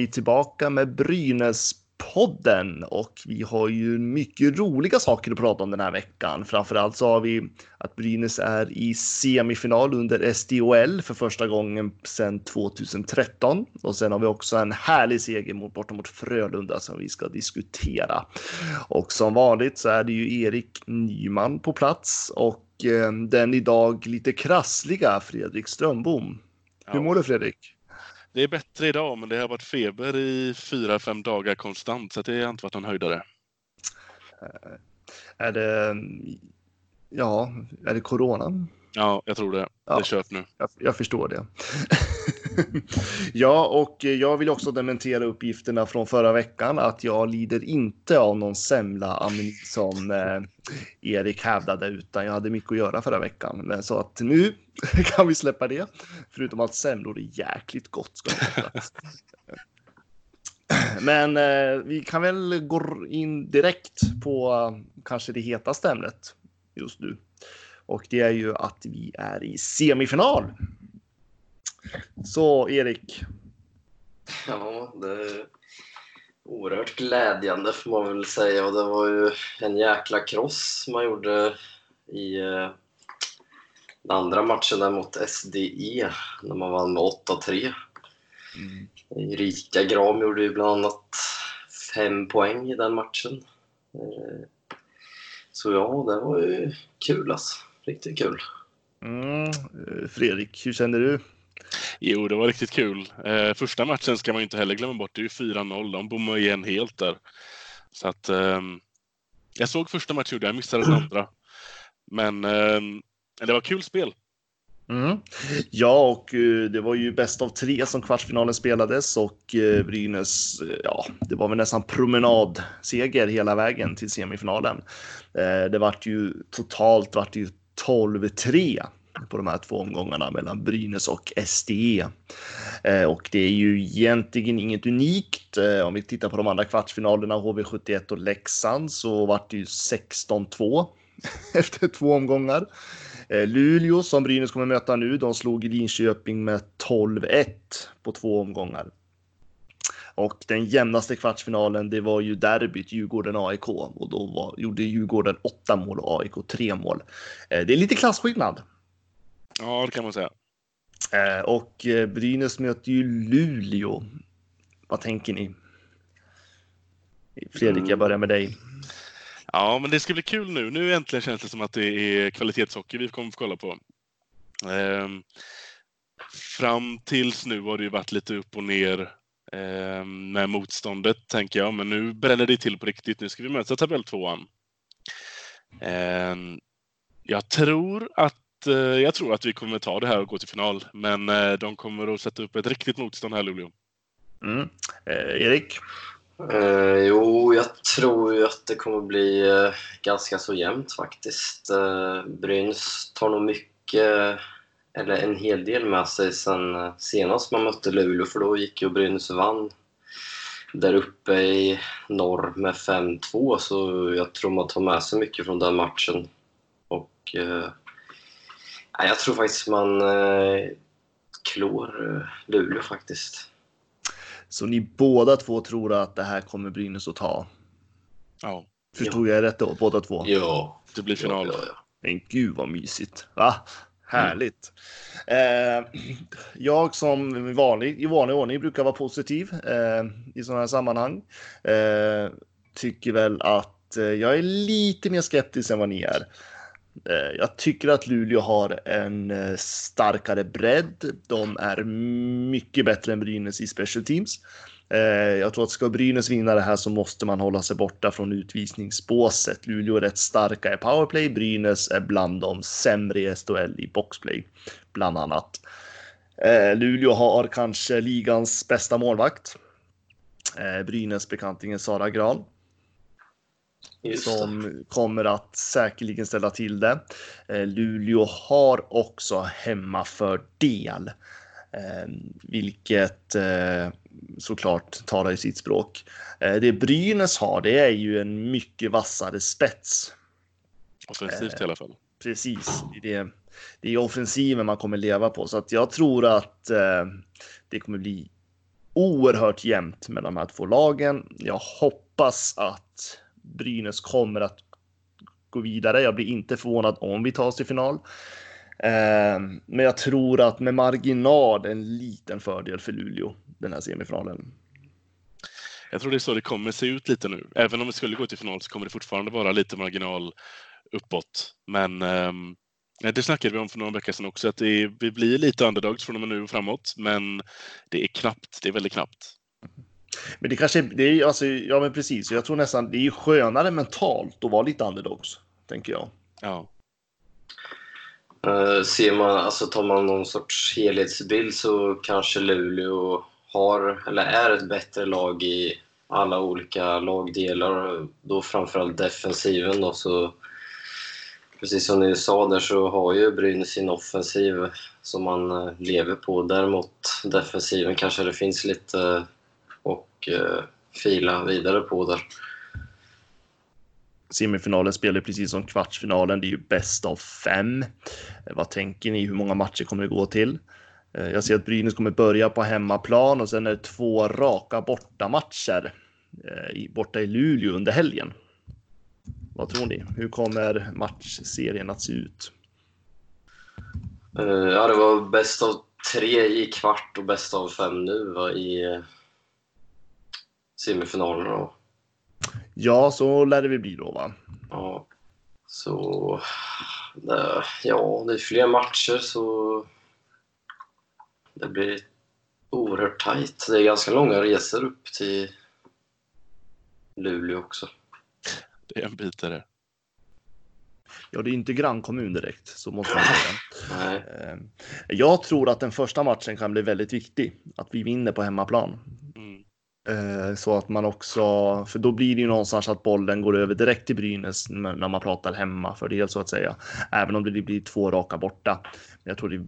vi tillbaka med Brynäs-podden och vi har ju mycket roliga saker att prata om den här veckan. Framförallt så har vi att Brynäs är i semifinal under SDHL för första gången sedan 2013 och sen har vi också en härlig seger mot borta mot Frölunda som vi ska diskutera. Och som vanligt så är det ju Erik Nyman på plats och eh, den idag lite krassliga Fredrik Strömbom. Hur mår du Fredrik? Det är bättre idag, men det har varit feber i fyra, fem dagar konstant, så det har inte varit någon höjdare. Är det, ja, är det corona? Ja, jag tror det. Ja. Det är kört nu. Jag, jag förstår det ja, och jag vill också dementera uppgifterna från förra veckan att jag lider inte av någon semla ameni som eh, Erik hävdade, utan jag hade mycket att göra förra veckan. Men så att nu kan vi släppa det, förutom att semlor är jäkligt gott. Ska. Men eh, vi kan väl gå in direkt på eh, kanske det hetaste ämnet just nu. Och det är ju att vi är i semifinal. Så Erik, Ja, det är oerhört glädjande får man väl säga. Och det var ju en jäkla kross man gjorde i eh, den andra matchen där mot SDE när man vann med 8-3. Erika Gram gjorde ju bland annat fem poäng i den matchen. Eh, Så ja, det var ju kul alltså. Riktigt kul. mm, Fredrik, hur känner du? Jo, det var riktigt kul. Eh, första matchen ska man ju inte heller glömma bort. Det är ju 4-0. De bommar igen helt där. Så att... eh, jag såg första matchen, jag. missade den andra. Men eh, det var kul spel. Mm. Ja, och eh, det var ju bäst av tre som kvartsfinalen spelades och eh, Brynäs, eh, ja, det var väl nästan promenadseger hela vägen till semifinalen. Det vart ju totalt vart ju 12-3 på de här två omgångarna mellan Brynäs och SDE. Eh, och det är ju egentligen inget unikt. Eh, om vi tittar på de andra kvartsfinalerna, HV71 och Leksand, så vart det ju 16-2 efter två omgångar. Eh, Luleå som Brynäs kommer möta nu, de slog Linköping med 12-1 på två omgångar. Och den jämnaste kvartsfinalen, det var ju derbyt Djurgården-AIK och då var, gjorde Djurgården åtta mål och AIK tre mål. Det är lite klasskillnad. Ja, det kan man säga. Eh, och eh, Brynäs möter ju Luleå. Vad tänker ni? Fredrik, jag börjar med dig. Ja, men det ska bli kul nu. Nu äntligen känns det som att det är kvalitetshockey vi kommer få kolla på. Ehm, fram tills nu har det ju varit lite upp och ner ehm, med motståndet, tänker jag. Men nu bränner det till på riktigt. Nu ska vi möta tabelltvåan. Ehm, jag tror att eh, jag tror att vi kommer ta det här och gå till final. Men eh, de kommer att sätta upp ett riktigt motstånd här, Luleå. Mm. Eh, Erik? Eh, jo, jag tror ju att det kommer bli ganska så jämnt faktiskt. Eh, Brynäs tar nog mycket, eller en hel del med sig sen senast man mötte Luleå, för då gick ju Brynäs och vann där uppe i norr med 5-2, så jag tror man tar med sig mycket från den matchen. Och eh, nej, jag tror faktiskt man eh, klår eh, Luleå faktiskt. Så ni båda två tror att det här kommer Brynäs att ta? Ja, Förstod jag rätt då? Båda två? Ja, det blir final. Ja, ja, ja. Men gud vad mysigt. Va? Härligt. Eh, jag som vanlig, i vanlig ordning brukar vara positiv eh, i sådana här sammanhang. Eh, tycker väl att eh, jag är lite mer skeptisk än vad ni är. Eh, jag tycker att Luleå har en eh, starkare bredd. De är mycket bättre än Brynäs i special teams. Eh, jag tror att ska Brynäs vinna det här så måste man hålla sig borta från utvisningsbåset. Luleå är rätt starka i powerplay. Brynäs är bland de sämre i SHL i boxplay, bland annat. Luleå har kanske ligans bästa målvakt. Brynäs bekantingen Sara Gran Just som kommer att säkerligen ställa till det. Eh, Luleå har också hemmafördel. Eh, vilket eh, såklart talar i sitt språk. Eh, det Brynäs har, det är ju en mycket vassare spets. Offensivt i alla fall. Precis, det är, det är offensiven man kommer leva på. Så att jag tror att det kommer bli oerhört jämnt mellan de här två lagen. Jag hoppas att Brynäs kommer att gå vidare. Jag blir inte förvånad om vi tar oss till final. Ehm, men jag tror att med marginal en liten fördel för Luleå den här semifinalen. Jag tror det är så det kommer se ut lite nu. Även om vi skulle gå till final så kommer det fortfarande vara lite marginal uppåt. Men ehm, det snackade vi om för några veckor sedan också, att det är, vi blir lite underdogs från och med nu och framåt. Men det är knappt. Det är väldigt knappt. Men det kanske det är alltså, ja men precis. Jag tror nästan det är skönare mentalt att vara lite underdogs, tänker jag. Ja. Uh, ser man, alltså tar man någon sorts helhetsbild så kanske Luleå har, eller är ett bättre lag i alla olika lagdelar. Då framförallt defensiven då, så precis som ni sa där så har ju Brynäs sin offensiv som man eh, lever på. Däremot defensiven kanske det finns lite och uh, fila vidare på där. Semifinalen spelar precis som kvartsfinalen. Det är ju bäst av fem. Vad tänker ni? Hur många matcher kommer det gå till? Eh, jag ser att Brynäs kommer börja på hemmaplan och sen är det två raka bortamatcher eh, borta i Luleå under helgen. Vad tror ni? Hur kommer matchserien att se ut? Eh, ja, det var bäst av tre i kvart och bäst av fem nu va, i semifinalerna. Ja, så lär det väl bli då va? Ja. Så... Det, ja, det är fler matcher så... Det blir oerhört tajt. Det är ganska långa resor upp till Luleå också. Det är en bit där. Ja, det är inte grannkommun direkt, så måste man säga. Nej. Ehm, Jag tror att den första matchen kan bli väldigt viktig. Att vi vinner på hemmaplan. Mm. Eh, Så att man också, för då blir det ju någonstans att bollen går över direkt till Brynäs när man pratar hemma för det så att säga. Även om det blir två raka borta. Men jag tror det är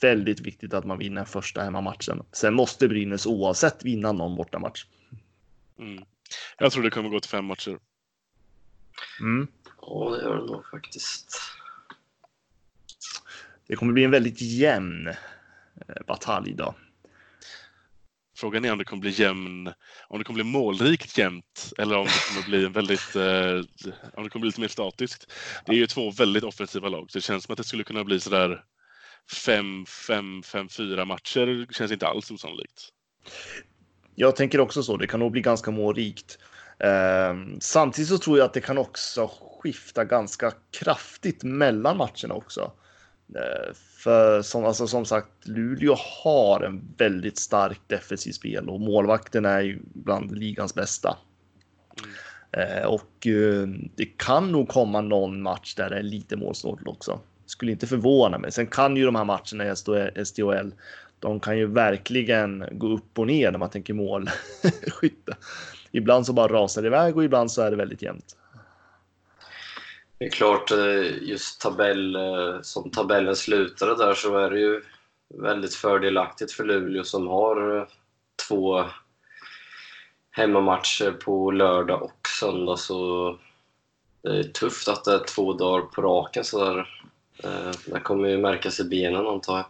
väldigt viktigt att man vinner första hemmamatchen. Sen måste Brynäs oavsett vinna någon bortamatch. Mm. Jag tror det kommer gå till fem matcher. Mm. Ja, det gör det nog faktiskt. Det kommer bli en väldigt jämn eh, batalj då. Frågan är om det kommer bli jämn, om det kommer bli målrikt jämnt eller om det kommer bli en väldigt, eh, om det kommer bli lite mer statiskt. Det är ju två väldigt offensiva lag, så det känns som att det skulle kunna bli sådär 5-5, 5-4 matcher. Det känns inte alls osannolikt. Jag tänker också så. Det kan nog bli ganska målrikt. Eh, samtidigt så tror jag att det kan också skifta ganska kraftigt mellan matcherna också. Eh, för som, alltså, som sagt, Luleå har en väldigt stark defensiv spel och målvakten är ju bland ligans bästa. Eh, och eh, det kan nog komma någon match där det är lite målsnålt också. Skulle inte förvåna mig. Sen kan ju de här matcherna i SDHL, de kan ju verkligen gå upp och ner när man tänker målskytte. Ibland så bara rasar det iväg och ibland så är det väldigt jämnt. Det är klart, eh, just tabell, eh, som tabellen slutade där så är det ju väldigt fördelaktigt för Luleå som har eh, två hemmamatcher på lördag och söndag. Så det är tufft att det är två dagar på raken sådär. Det kommer ju märkas i benen antar jag.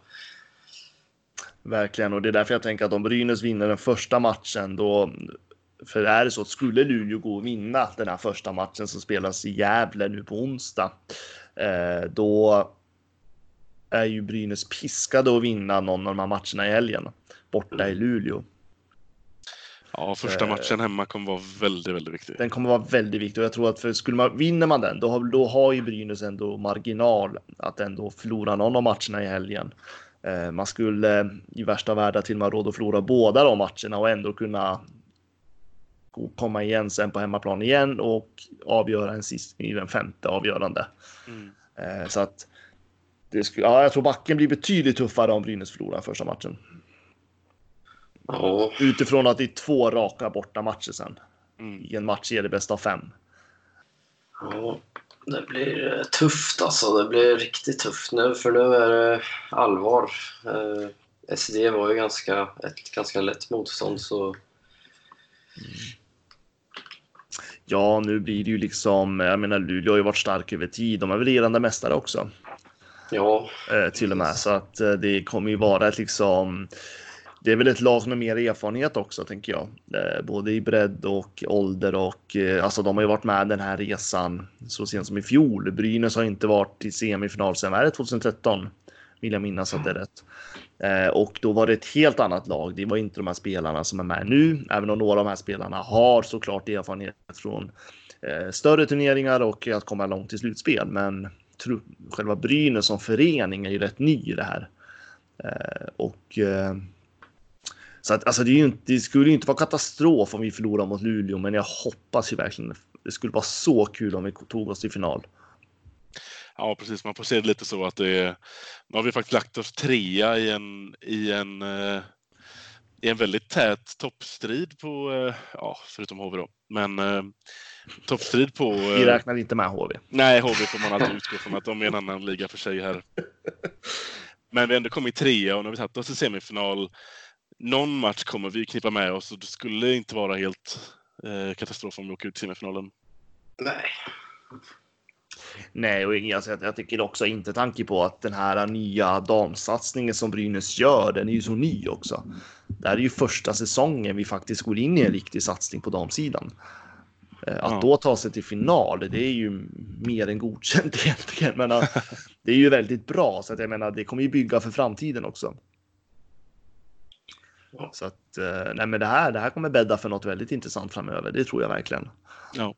Verkligen, och det är därför jag tänker att om Brynäs vinner den första matchen då för är det så att skulle Luleå gå och vinna den här första matchen som spelas i Gävle nu på onsdag, eh, då är ju Brynäs piskade att vinna någon av de här matcherna i helgen borta i Luleå. Ja, första matchen hemma kommer vara väldigt, väldigt viktig. Den kommer vara väldigt viktig och jag tror att för skulle man vinner man den, då har, då har ju Brynäs ändå marginal att ändå förlora någon av matcherna i helgen. Eh, man skulle i värsta världen till och med råd att förlora båda de matcherna och ändå kunna komma igen sen på hemmaplan igen och avgöra en sist i den femte avgörande. Mm. Eh, så att det skulle, ja, jag tror backen blir betydligt tuffare om Brynäs förlorar första matchen. Ja, Utifrån att det är två raka borta matcher sen. Mm. I en match är det bäst av fem. ja, det blir eh, tufft alltså. Det blir riktigt tufft nu för nu är det allvar. Eh, SD var ju ganska, ett ganska lätt motstånd så Ja, nu blir det ju liksom, jag menar Luleå har ju varit stark över tid. De är väl regerande mästare också. ja, Eh, till och med. Så att eh, det kommer ju vara ett liksom. Det är väl ett lag med mer erfarenhet också, tänker jag. Eh, både i bredd och ålder och alltså de har ju varit med den här resan så sent som i fjol. Brynäs har inte varit i semifinal sedan, är det, 2013? Vill jag minnas att det är rätt. Eh, och då var det ett helt annat lag. Det var inte de här spelarna som är med nu, även om några av de här spelarna har såklart erfarenhet från eh, större turneringar och att komma långt i slutspel. Men själva Brynäs som förening är ju rätt ny i det här. Eh, och så att alltså det, är ju inte, det skulle ju inte vara katastrof om vi förlorar mot Luleå, men jag hoppas ju verkligen. Det skulle vara så kul om vi tog oss till final. Ja, precis. Man får se det lite så att det är... Nu har vi faktiskt lagt oss trea i en, i en, eh, i en väldigt tät toppstrid på, eh, ja, förutom HV då. Men eh, toppstrid på... Vi räknar inte med HV. nej, HV får man alltid utgå från att de är en annan liga för sig här. Men vi har ändå kommit trea och nu har vi tagit oss till semifinal. Någon match kommer vi knippa med oss och det skulle inte vara helt eh, katastrof om vi åker ut i semifinalen. nej. Nej, och jag, jag tycker också inte tanke på att den här nya damsatsningen som Brynäs gör, den är ju så ny också. Det här är ju första säsongen vi faktiskt går in i en riktig satsning på damsidan. Eh, Att Ja. då ta sig till final, det är ju mer än godkänt egentligen. Men eh, det är ju väldigt bra, så att jag menar, det kommer ju bygga för framtiden också. Så att, eh, nej men det här, det här kommer bädda för något väldigt intressant framöver. Det tror jag verkligen. Ja.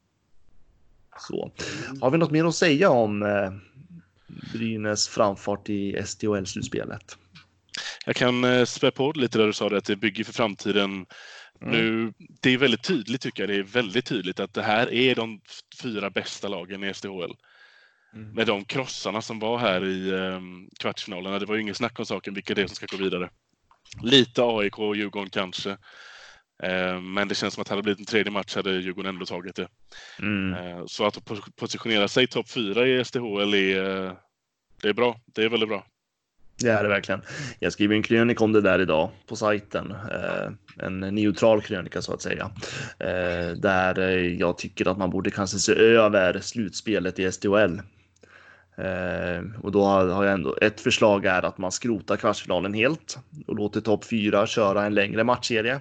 Så. Har vi något mer att säga om eh, Brynäs framfart i STHL-slutspelet? Jag kan eh, spä på lite där du sa det, att det bygger för framtiden. Mm. Nu, det är väldigt tydligt tycker jag. Det är väldigt tydligt att det här är de fyra bästa lagen i SDHL. Mm. Med de krossarna som var här i eh, kvartsfinalerna. Det var ju ingen snack om saken vilka det är som ska gå vidare. Lite AIK och Djurgården kanske. Eh, men det känns som att hade det blivit en tredje match hade Djurgården ändå tagit det. Mm. Eh, så att po- positionera sig topp fyra i SDHL är, eh, det är bra. Det är väldigt bra. Det är det verkligen. Jag skriver en krönika om det där idag på sajten. En neutral krönika så att säga. Där jag tycker att man borde kanske se över slutspelet i SDHL. Och då har har jag ändå ett förslag är att man skrotar kvartsfinalen helt och låter topp fyra köra en längre matchserie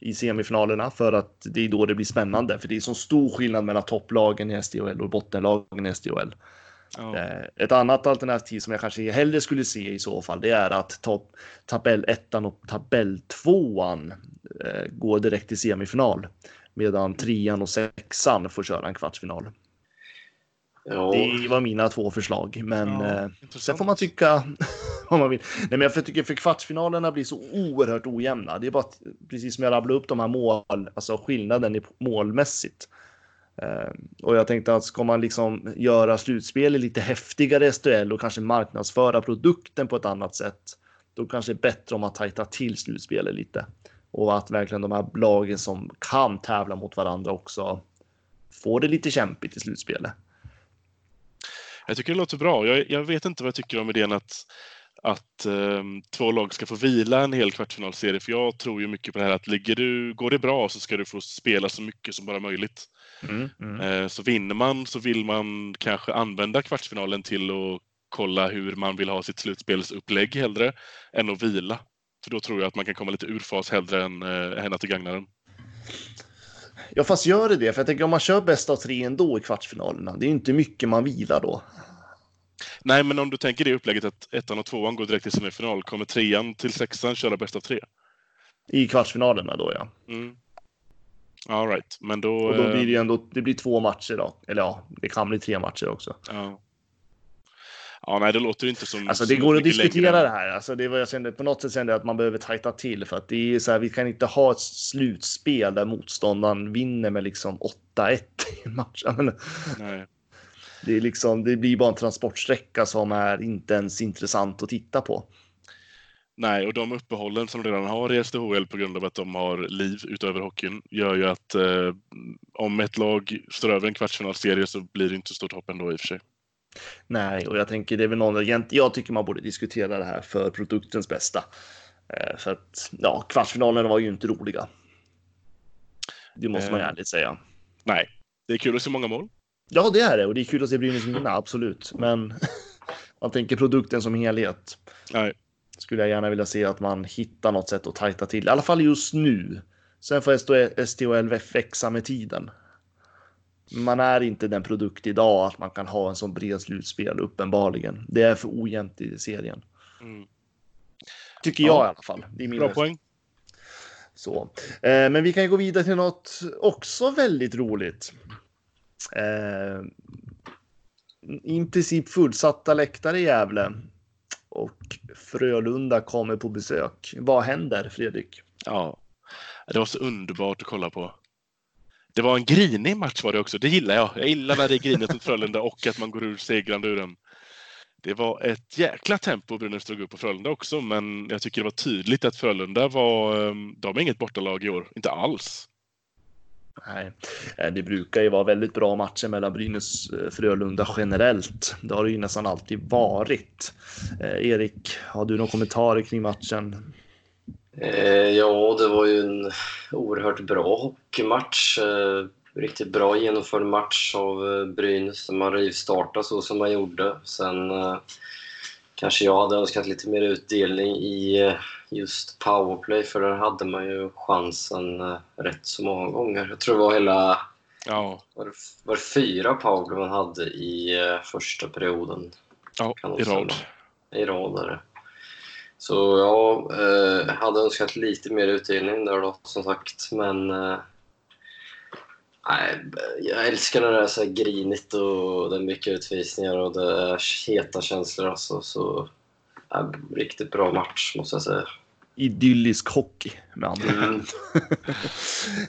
i semifinalerna för att det är då det blir spännande. För det är så stor skillnad mellan topplagen i SDHL och bottenlagen i SDHL. Ja. Eh, Ett annat alternativ som jag kanske hellre skulle se i så fall, det är att ta tabellettan och tabelltvåan eh, går direkt till semifinal. Medan trean och sexan får köra en kvartsfinal. Ja, Det var mina två förslag, men Ja, eh, sen får man tycka vad man vill. Nej, men jag tycker för kvartsfinalerna blir så oerhört ojämna. Det är bara att, precis som jag rabblade upp de här mål, alltså skillnaden i målmässigt. Ehm, och jag tänkte att ska man liksom göra slutspelet lite häftigare i och kanske marknadsföra produkten på ett annat sätt, då kanske det är bättre om man tajtar till slutspelet lite. Och att verkligen de här lagen som kan tävla mot varandra också får det lite kämpigt i slutspelet. Jag tycker det låter bra. Jag, jag vet inte vad jag tycker om idén att, att ehm, två lag ska få vila en hel kvartsfinalserie. För jag tror ju mycket på det här att ligger du, går det bra så ska du få spela så mycket som bara möjligt. Mm, mm. Eh, så vinner man så vill man kanske använda kvartsfinalen till att kolla hur man vill ha sitt slutspelsupplägg hellre än att vila. För då tror jag att man kan komma lite ur fas hellre än, eh, än att det gagnar den. Ja, fast gör det det? För jag tänker om man kör bäst av tre ändå i kvartsfinalerna, det är ju inte mycket man vilar då. Nej, men om du tänker det upplägget att ettan och tvåan går direkt till semifinal, kommer trean till sexan köra bäst av tre? I kvartsfinalerna då ja. Mm. All right, men då... Och då eh, blir det ändå, det blir två matcher då. Eller ja, det kan bli tre matcher också. Ja. Ja, nej, det låter inte som... Alltså det som går att diskutera längre. det här. Alltså det var jag kände, på något sätt kände jag att man behöver tajta till för att det är så här, vi kan inte ha ett slutspel där motståndaren vinner med liksom 8-1 i en match. Nej. Det är liksom, det blir bara en transportsträcka som är inte ens intressant att titta på. nej, och de uppehållen som de redan har i SDHL på grund av att de har liv utöver hockeyn gör ju att eh, om ett lag står över en kvartsfinalserie så blir det inte stort hopp ändå i och för sig. Nej, och jag tänker det är väl någon, egent- jag tycker man borde diskutera det här för produktens bästa. Eh, för att ja, kvartsfinalerna var ju inte roliga. Det måste man Eh. ärligt säga. Nej, det är kul att se många mål. Ja, det är det och det är kul att se Brynäs vinna, absolut. Men man tänker produkten som helhet. Nej. Skulle jag gärna vilja se att man hittar något sätt att tajta till, i alla fall just nu. Sen får STHL växa med tiden. Man är inte den produkt idag att man kan ha en sån bred slutspel, uppenbarligen. Det är för ojämnt i serien. Mm. Tycker Ja. jag i alla fall. Det är min Bra poäng. Så. Eh, men vi kan gå vidare till något också väldigt roligt. Eh, I princip fullsatta läktare i Gävle. Och Frölunda kommer på besök. Vad händer, Fredrik? Ja, det var så underbart att kolla på. Det var en grinig match var det också. Det gillar jag. Jag gillar när det är grinigt mot Frölunda och att man går ur segrande ur den. Det var ett jäkla tempo Brynäs drog upp på Frölunda också, men jag tycker det var tydligt att Frölunda var... Ehm, de är inget bortalag i år. Inte alls. Nej, eh, det brukar ju vara väldigt bra matcher mellan Brynäs och Frölunda generellt. Det har det ju nästan alltid varit. Eh, Erik, har du några kommentarer kring matchen? Ja, det var ju en oerhört bra hockeymatch. Riktigt bra genomförd match av Brynäs. Man rivstartade så som man gjorde. Sen kanske jag hade önskat lite mer utdelning i eh, just powerplay för där hade man ju chansen eh, rätt så många gånger. Jag tror det var hela Ja, var var fyra powerplay man hade i eh, första perioden. ja i rad. i rad är det. Så jag eh, hade önskat lite mer utdelning där då, som sagt. Men eh, nej, jag älskar när det är så här grinigt och det är mycket utvisningar och det är heta känslor. Alltså, så, ja, riktigt bra match, måste jag säga. Idyllisk hockey med andra. Mm.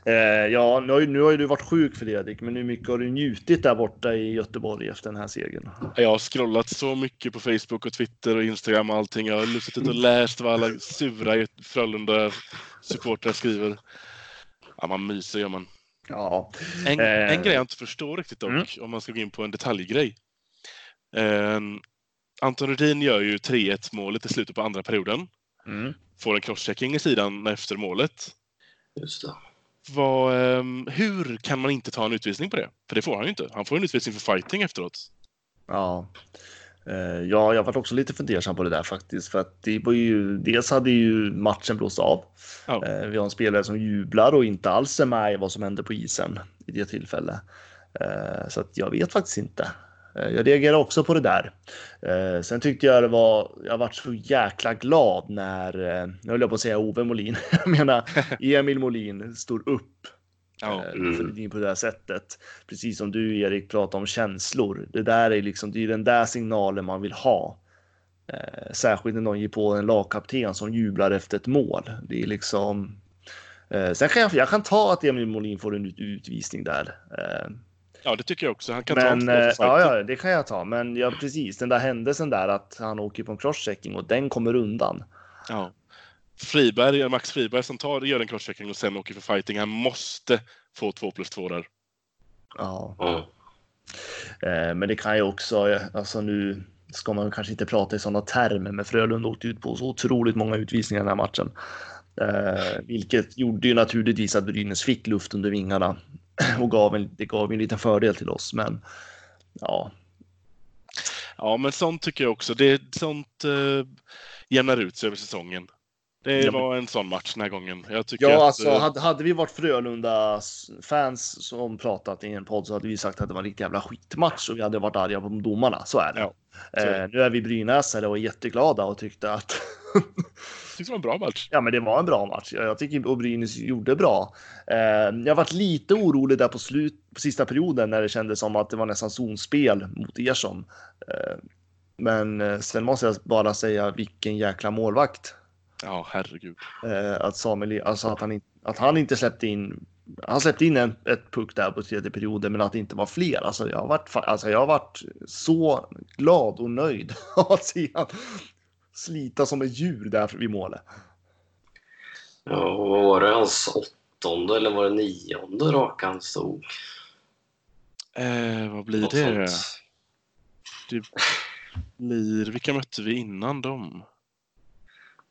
Eh, ja, nu har, ju, nu har ju du varit sjuk Fredrik, men hur mycket har du njutit där borta i Göteborg efter den här segern? Jag har scrollat så mycket på Facebook och Twitter och Instagram och allting. Jag har suttit och läst vad alla sura Frölunda-supportrar skriver. Ja, man myser gör man. Ja, En, Eh. en grej jag inte förstår riktigt dock, Mm. om man ska gå in på en detaljgrej. Eh, Anton Rudin gör ju 3-1 målet i slutet på andra perioden. mm. Får en crosschecking i sidan efter målet. Just det. Vad, ehm, hur kan man inte ta en utvisning på det? För det får han ju inte. Han får en utvisning för fighting efteråt. ja. Eh, ja, jag var också lite fundersam på det där faktiskt, för att det var ju dels hade ju matchen blåst av. Eh, vi har en spelare som jublar och inte alls är med i vad som hände på isen i det tillfället. Eh, så att jag vet faktiskt inte. Jag reagerar också på det där. Sen tyckte jag det var, jag varit så jäkla glad när, nu höll jag på att säga Ove Molin, jag menar Emil Molin står upp Ja. eh, Mm. på det här sättet. Precis som du Erik pratade om känslor. Det där är liksom, det är den där signalen man vill ha. Eh, särskilt när någon ger på en lagkapten som jublar efter ett mål. Det är liksom. Eh, sen kan jag, jag kan ta att Emil Molin får en ut, utvisning där. Eh, ja, det tycker jag också. Han kan ta men en två för eh, ja, ja, det kan jag ta. Men ja, precis den där händelsen där att han åker på en crosschecking och den kommer undan. Ja. Friberg, Max Friberg som tar, gör en crosschecking och sen åker för fighting. Han måste få 2 plus 2 där. Ja. Ja. Eh, men det kan ju också, alltså nu ska man kanske inte prata i sådana termer, men Frölunda åkte ut på så otroligt många utvisningar i den här matchen. Eh, vilket gjorde ju naturligtvis att Brynäs fick luft under vingarna och gav en, det gav en liten fördel till oss. Men ja, Ja, men sånt tycker jag också. Det, sånt eh, jämnar ut sig över säsongen. Det var en sån match den här gången. Jag tycker ja att, alltså eh, hade, hade vi varit Frölundas fans som pratat i en podd så hade vi sagt att det var en riktig jävla skitmatch och vi hade varit arga på domarna. Så är det. Ja, så. Eh, nu är vi brynäsare och jätteglada och tyckte att tyckte det var en bra match. Ja, men det var en bra match. Jag tycker och Brynäs gjorde bra. Eh, jag varit lite orolig där på slut på sista perioden när det kändes som att det var nästan zonspel mot er som. Eh, men sen måste jag bara säga vilken jäkla målvakt. Ja, herregud. Eh, att Samuel, alltså att han, att han inte släppte in. Han släppte in en, ett puck där på tredje perioden, men att det inte var fler. Alltså jag har varit, alltså jag har varit så glad och nöjd av att se han slita som ett djur där vid målet. Ja, vad var det? Hans åttonde eller var det nionde raka han stod? Eh, vad blir Något det? sånt. Det blir... Vilka mötte vi innan dem?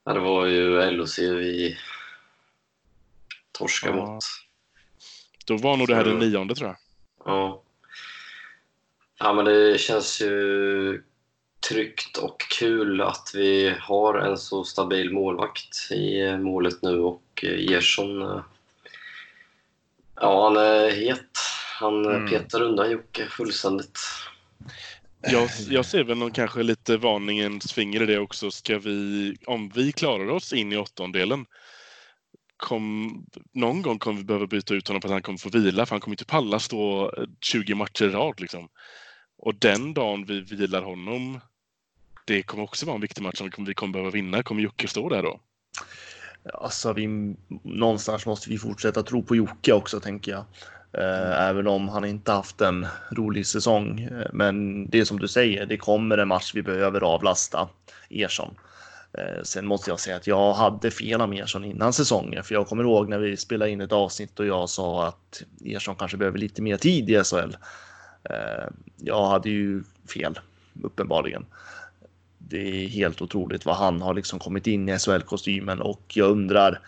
Ja, det var ju LOC vi torskade Ja. mot. Då var nog det här den nionde tror jag. Ja. ja, men det känns ju tryggt och kul att vi har en så stabil målvakt i målet nu och Ersson, eh, ja han är het. Han Mm. petar undan Jocke fullständigt. Jag, jag ser väl någon kanske lite varningens finger i det också. Ska vi, om vi klarar oss in i åttondelen, kom, någon gång kommer vi behöva byta ut honom för att han kommer få vila, för han kommer inte typ palla stå eh, 20 matcher i rad. Liksom. Och den dagen vi vilar honom, det kommer också vara en viktig match som vi kommer, vi kommer behöva vinna. Kommer Jocke stå där då? Alltså, vi, någonstans måste vi fortsätta tro på Jocke också, tänker jag. Eh, även om han inte haft en rolig säsong. Eh, men det är som du säger, det kommer en match vi behöver avlasta Ersson. Eh, sen måste jag säga att jag hade fel om Ersson innan säsongen, för jag kommer ihåg när vi spelade in ett avsnitt och jag sa att Ersson kanske behöver lite mer tid i SHL. Jag hade ju fel, uppenbarligen det är helt otroligt vad han har liksom kommit in i SHL-kostymen och jag undrar.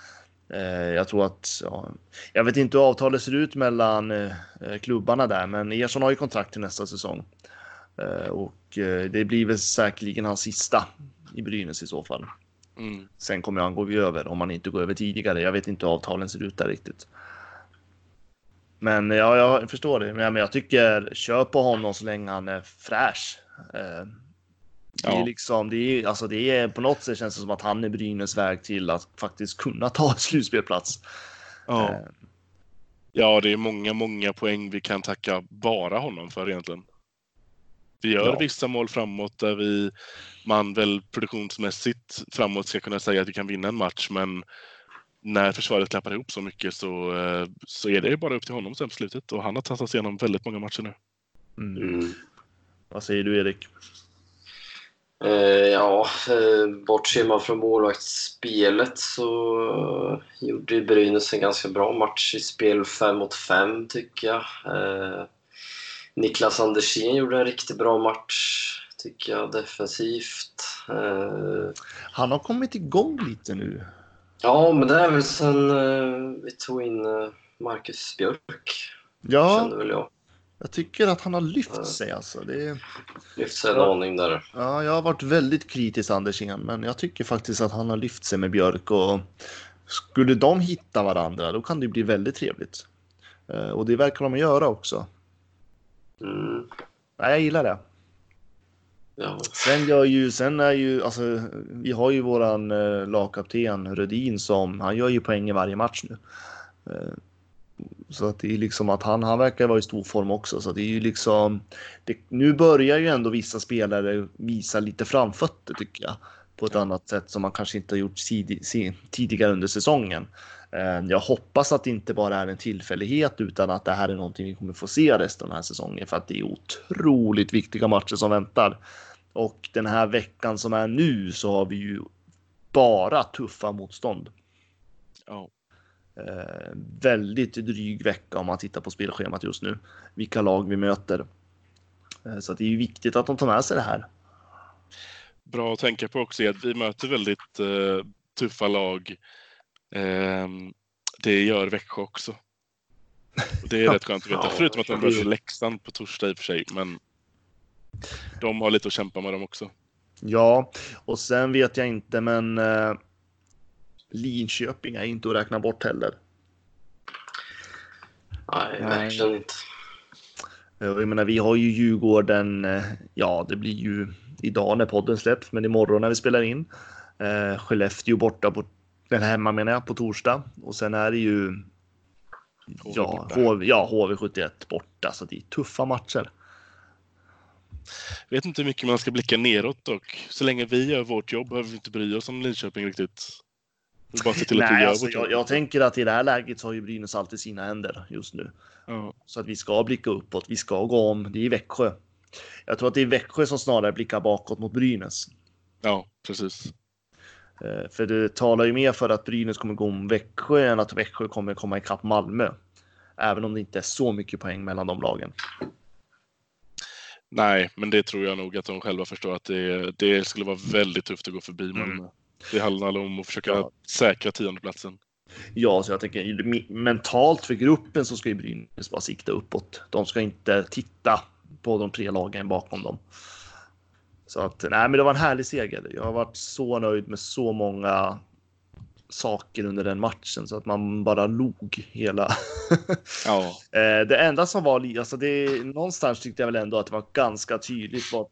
Eh, jag tror att ja, jag vet inte hur avtalet ser ut mellan eh, klubbarna där, men Ersson har ju kontrakt till nästa säsong eh, och det blir väl säkerligen hans sista i Brynäs i så fall. Mm. Sen kommer han gå över om han inte går över tidigare. Jag vet inte hur avtalen ser ut där riktigt. Men ja, jag förstår det. Men jag tycker kör på honom så länge han är fräsch. Det är liksom, det är, alltså det är på något sätt känns det som att han är Brynäs väg till att faktiskt kunna ta slutspelplats. Ja. Eh, ja, det är många, många poäng vi kan tacka bara honom för egentligen. Vi gör Ja. vissa mål framåt där vi, man väl produktionsmässigt framåt ska kunna säga att vi kan vinna en match, men när försvaret klappar ihop så mycket så, eh, så är det bara upp till honom sen på slutet och han har tagit sig igenom väldigt många matcher nu. Mm. Mm. Vad säger du Erik? Eh, ja, eh, bortser man från målvaktsspelet så gjorde ju Brynäs en ganska bra match i spel 5 mot 5 tycker jag. Eh, Niklas Andersén gjorde en riktigt bra match tycker jag defensivt. Han har kommit igång lite nu. ja, men det är väl sen vi tog in Marcus Björk, Ja, kände väl jag. Jag tycker att han har lyft sig alltså. Det. Lyft sig en aning där. Ja, jag har varit väldigt kritisk Andersén, men jag tycker faktiskt att han har lyft sig med Björk och skulle de hitta varandra, då kan det bli väldigt trevligt. Eh, Och det verkar de göra också. Mm, Nej, jag gillar det. ja. Sen gör ju, sen är ju, alltså, vi har ju våran eh, lagkapten Rödin som, han gör ju poäng i varje match nu. Så att det är liksom att han, han verkar vara i stor form också, så det är ju liksom, det, nu börjar ju ändå vissa spelare visa lite framfötter tycker jag. På ett annat sätt som man kanske inte har gjort tid, tidigare under säsongen. Eh, Jag hoppas att det inte bara är en tillfällighet utan att det här är någonting vi kommer få se resten av den här säsongen för att det är otroligt viktiga matcher som väntar. Och den här veckan som är nu så har vi ju bara tuffa motstånd. Ja. Eh, väldigt dryg vecka om man tittar på spelschemat just nu. Vilka lag vi möter. Eh, så att det är viktigt att de tar med sig det här. Bra att tänka på också är att vi möter väldigt eh, tuffa lag. Ehm, det gör Växjö också. Och det är rätt skönt att veta. Ja, Förutom att de det är- möter Leksand på torsdag i och för sig. Men de har lite att kämpa med dem också. Ja, och sen vet jag inte, men eh, Linköping är inte att räkna bort heller. Nej, Nej. verkligen inte. Eh, Jag menar, vi har ju Djurgården. eh, Ja, det blir ju idag när podden släpps, men imorgon när vi spelar in. Eh, Skellefteå borta på den hemma menar jag på torsdag och sen är det ju. HV Ja. HV, ja, HV71 borta, så det är tuffa matcher. Vet inte hur mycket man ska blicka neråt dock. Så länge vi gör vårt jobb behöver vi inte bry oss om Linköping riktigt. Bara se till att Nej, gör alltså, jag, jag tänker att i det här läget så har ju Brynäs alltid sina händer just nu. Ja. Så att vi ska blicka uppåt. Vi ska gå om. Det är Växjö. Jag tror att det är Växjö som snarare blickar bakåt mot Brynäs. ja, precis. Eh, För det talar ju mer för att Brynäs kommer gå om Växjö än att Växjö kommer komma ikapp Malmö. Även om det inte är så mycket poäng mellan de lagen. Nej, men det tror jag nog att de själva förstår att det, det skulle vara väldigt tufft att gå förbi Mm. Det handlar om att försöka Ja. säkra tiondeplatsen. Ja, så jag tänker me- mentalt för gruppen så ska ju Brynäs bara sikta uppåt. De ska inte titta på de tre lagen bakom dem. Så att nej, men det var en härlig seger. Jag har varit så nöjd med så många saker under den matchen så att man bara log hela. Ja, Eh, det enda som var, alltså det, någonstans tyckte jag väl ändå att det var ganska tydligt vad,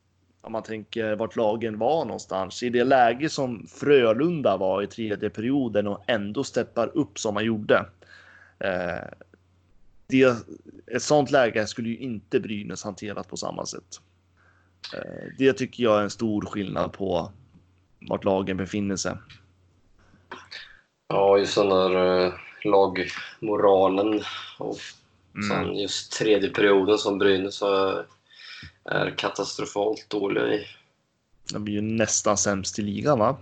om man tänker vart lagen var någonstans. I det läge som Frölunda var i tredje perioden och ändå steppar upp som man gjorde. Eh, det, ett sånt läge skulle ju inte Brynäs hanterat på samma sätt. Eh, det tycker jag är en stor skillnad på vart lagen befinner sig. Ja, just den där eh, lagmoralen och Mm. sen just tredje perioden som Brynäs är, är katastrofalt dåliga i. De blir ju nästan sämst i ligan va?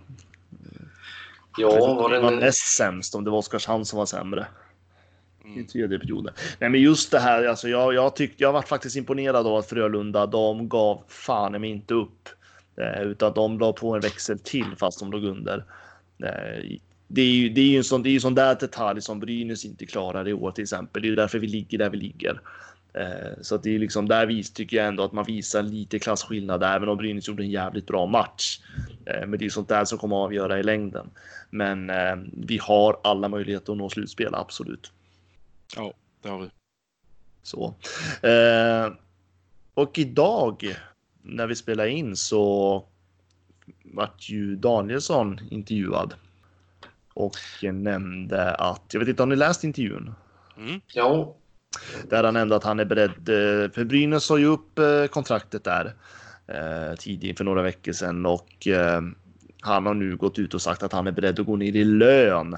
Ja, var det var näst sämst om det var Oskarshamn som var sämre i mm. tredje perioden. Nej, men just det här, alltså jag, jag tyckte jag var faktiskt imponerad av att Frölunda, de gav fan i mig inte upp. Eh, utan de la på en växel till fast de låg under. Eh, det är ju, det är ju en sån, det är ju sån där detalj som Brynäs inte klarar i år till exempel. Det är ju därför vi ligger där vi ligger. Eh, så att det är liksom där vis, tycker jag ändå att man visar lite klasskillnad även om Brynäs gjorde en jävligt bra match. Eh, men det är sånt där som kommer att avgöra i längden. Men eh, vi har alla möjligheter att nå slutspel, absolut. ja, det har vi. Så. Och idag när vi spelar in så vart ju Danielsson intervjuad. Och nämnde att, jag vet inte om ni läst intervjun? Mm. Ja, där han ändå att han är beredd, eh, för Brynäs sa ju upp eh, kontraktet där eh, tidigt för några veckor sedan och han har nu gått ut och sagt att han är beredd att gå ner i lön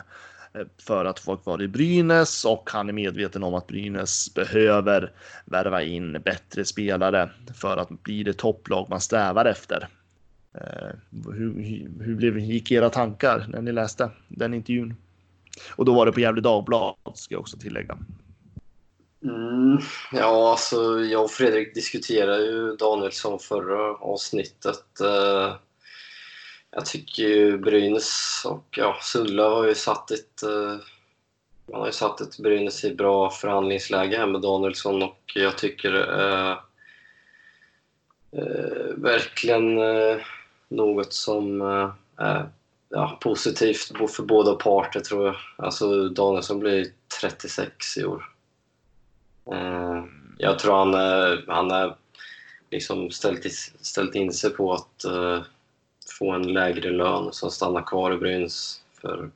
för att få vara kvar i Brynäs och han är medveten om att Brynäs behöver värva in bättre spelare för att bli det topplag man strävar efter. Hur, hur, hur blev, gick era tankar när ni läste den intervjun? Och då var det på Gefle Dagblad ska jag också tillägga. Mm, ja, alltså jag och Fredrik diskuterade ju Danielsson förra avsnittet. Eh, jag tycker ju Brynäs och ja, Sulla har ju satt ett... Eh, man har ju satt ett Brynäs i bra förhandlingsläge här med Danielsson och jag tycker eh, eh, verkligen eh, något som eh, är ja, positivt för båda parter tror jag. Alltså Danielsson blir 36 i år. Eh, jag tror han, är- han är liksom ställt, ställt in sig på att eh, få en lägre lön som stannar kvar i Brynäs. För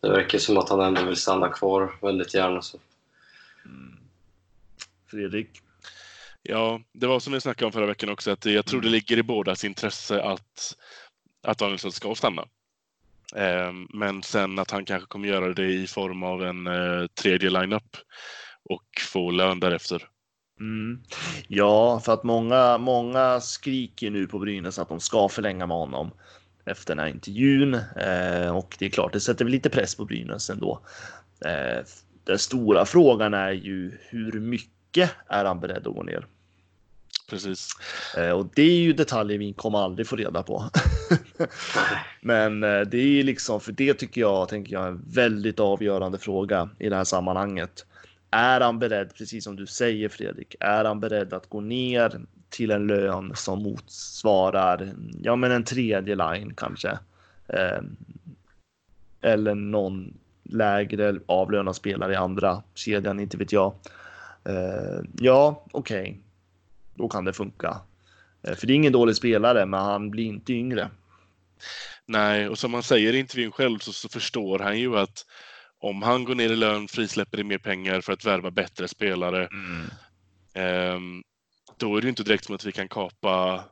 det verkar som att han ändå vill stanna kvar väldigt gärna. Så. Fredrik? Ja, det var som vi snackade om förra veckan också, att jag tror det ligger i bådas intresse att, att Danielsson ska stanna. Ehm, Men sen att han kanske kommer göra det i form av en eh, tredje lineup och få lön därefter. Mm. Ja, för att många, många skriker nu på Brynäs att de ska förlänga med honom efter den här intervjun. Eh, och det är klart, det sätter väl lite press på Brynäs ändå. Eh, den stora frågan är ju hur mycket är han beredd att gå ner? Precis. Eh, och det är ju detaljer vi kommer aldrig få reda på. Men eh, det är ju liksom, för det tycker jag, tänker jag, är en väldigt avgörande fråga i det här sammanhanget. Är han beredd, precis som du säger Fredrik, är han beredd att gå ner till en lön som motsvarar, ja men en tredje line kanske. Eh, eller någon lägre avlönad spelare i andra kedjan, inte vet jag. Eh, ja, okej. Då kan det funka. Eh, För det är ingen dålig spelare, men han blir inte yngre. Nej, och som han säger i intervjun själv så, så förstår han ju att om han går ner i lön frisläpper det mer pengar för att värva bättre spelare. ehm, då är det ju inte direkt som att vi kan kapa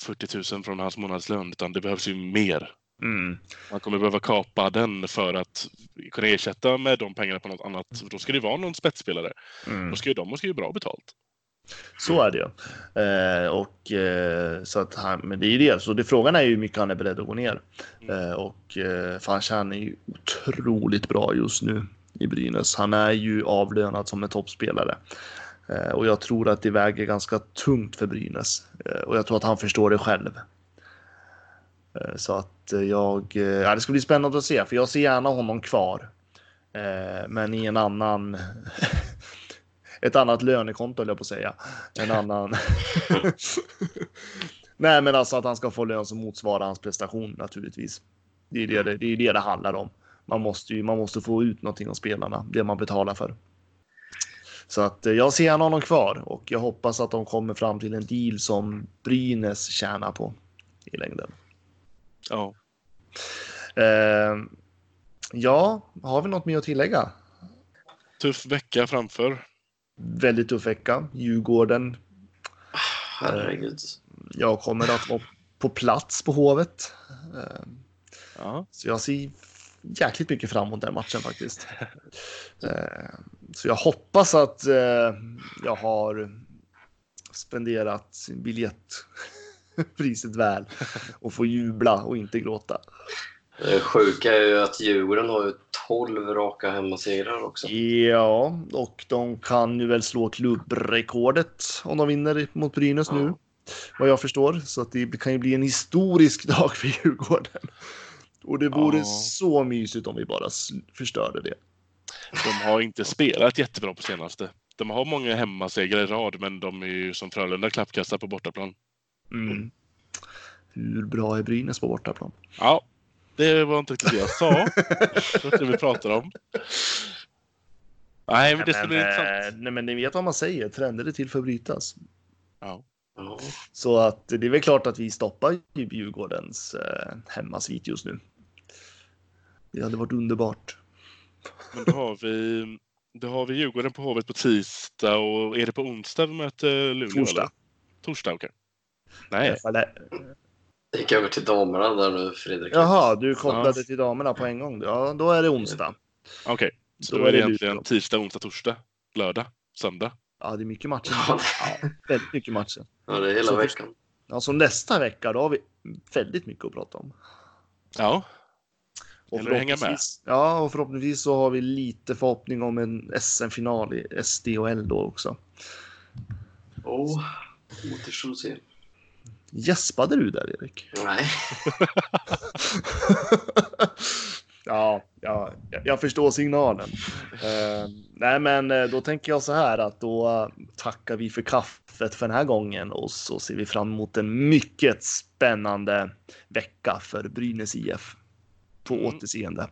40 000 från hans månadslön, utan det behövs ju mer. Mm. Man kommer behöva kapa den för att kunna ersätta med de pengarna på något annat. Då ska det vara någon spetsspelare. Mm. Då ska ju de måste ju bra betalt. Så är det ju. Eh, och eh, så att han, men det är ju det. Så det, frågan är ju hur mycket han är beredd att gå ner. Eh, och eh, för han tjänar ju otroligt bra just nu i Brynäs. Han är ju avlönad som en toppspelare. Eh, och jag tror att det väger ganska tungt för Brynäs. Eh, och jag tror att han förstår det själv. Eh, Så att jag, eh, ja, det ska bli spännande att se, för jag ser gärna honom kvar. Eh, Men i en annan, ett annat lönekonto höll jag på att säga. En annan. Nej, men alltså att han ska få lön som motsvarar hans prestation naturligtvis. Det är det det, det, är det, det handlar om. Man måste ju, man måste få ut någonting av spelarna, det man betalar för. Så att eh, jag ser gärna honom kvar och jag hoppas att de kommer fram till en deal som Brynäs tjänar på i längden. Ja. Eh, ja, har vi något mer att tillägga? Tuff vecka framför. Väldigt tuff vecka. Djurgården. Herregud. Jag kommer att vara på plats på Hovet. Eh, Ja. så jag ser jäkligt mycket fram emot den matchen faktiskt. Eh, så jag hoppas att eh, jag har spenderat biljettpriset väl och får jubla och inte gråta. Det sjuka är ju att Djurgården har ju 12 raka hemmasegrar också. Ja, och de kan ju väl slå klubbrekordet om de vinner mot Brynäs nu. Ja. Vad jag förstår. Så att det kan ju bli en historisk dag för Djurgården. Och det vore Ja. så mysigt om vi bara förstörde det. De har inte spelat jättebra på senaste. De har många hemmasegrar i rad, men de är ju som Frölunda klappkastar på bortaplan. Mm. Hur bra är Brynäs på bortaplan? Ja, det var inte riktigt det jag sa. det var det vi pratade om. Nej, men det ska bli intressant. eh, nej, men ni vet vad man säger, trender är till för att brytas. Ja. Så att det är väl klart att vi stoppar ju Djurgårdens eh, hemmasvit just nu. Det hade varit underbart. Men då har vi, då har vi Djurgården på Hovet på tisdag och är det på onsdag vi möter Luleå? Torsdag. Eller? Torsdag, okej. Nej, Eller, Det gick över till damerna där nu, Fredrik. jaha, du kopplade Ja. till damerna på en gång. Ja, då är det onsdag. okej. Så Då då är det egentligen tisdag, onsdag, torsdag, lördag, söndag. Ja, det är mycket matcher. Ja. Ja, väldigt mycket matcher. Ja, det är hela Så- veckan. Ja, så nästa vecka, då har vi väldigt mycket att prata om. Ja, Och att hänga med. Ja, och förhoppningsvis så har vi lite förhoppning om en SM-final i SDHL då också. Åh, återstår att se. Gäspade du där, Erik? Nej. ja, ja, jag förstår signalen. Eh, nej, men eh, då tänker jag så här att då eh, tackar vi för kaffet för den här gången och så ser vi fram emot en mycket spännande vecka för Brynäs IF. På Mm. återseende.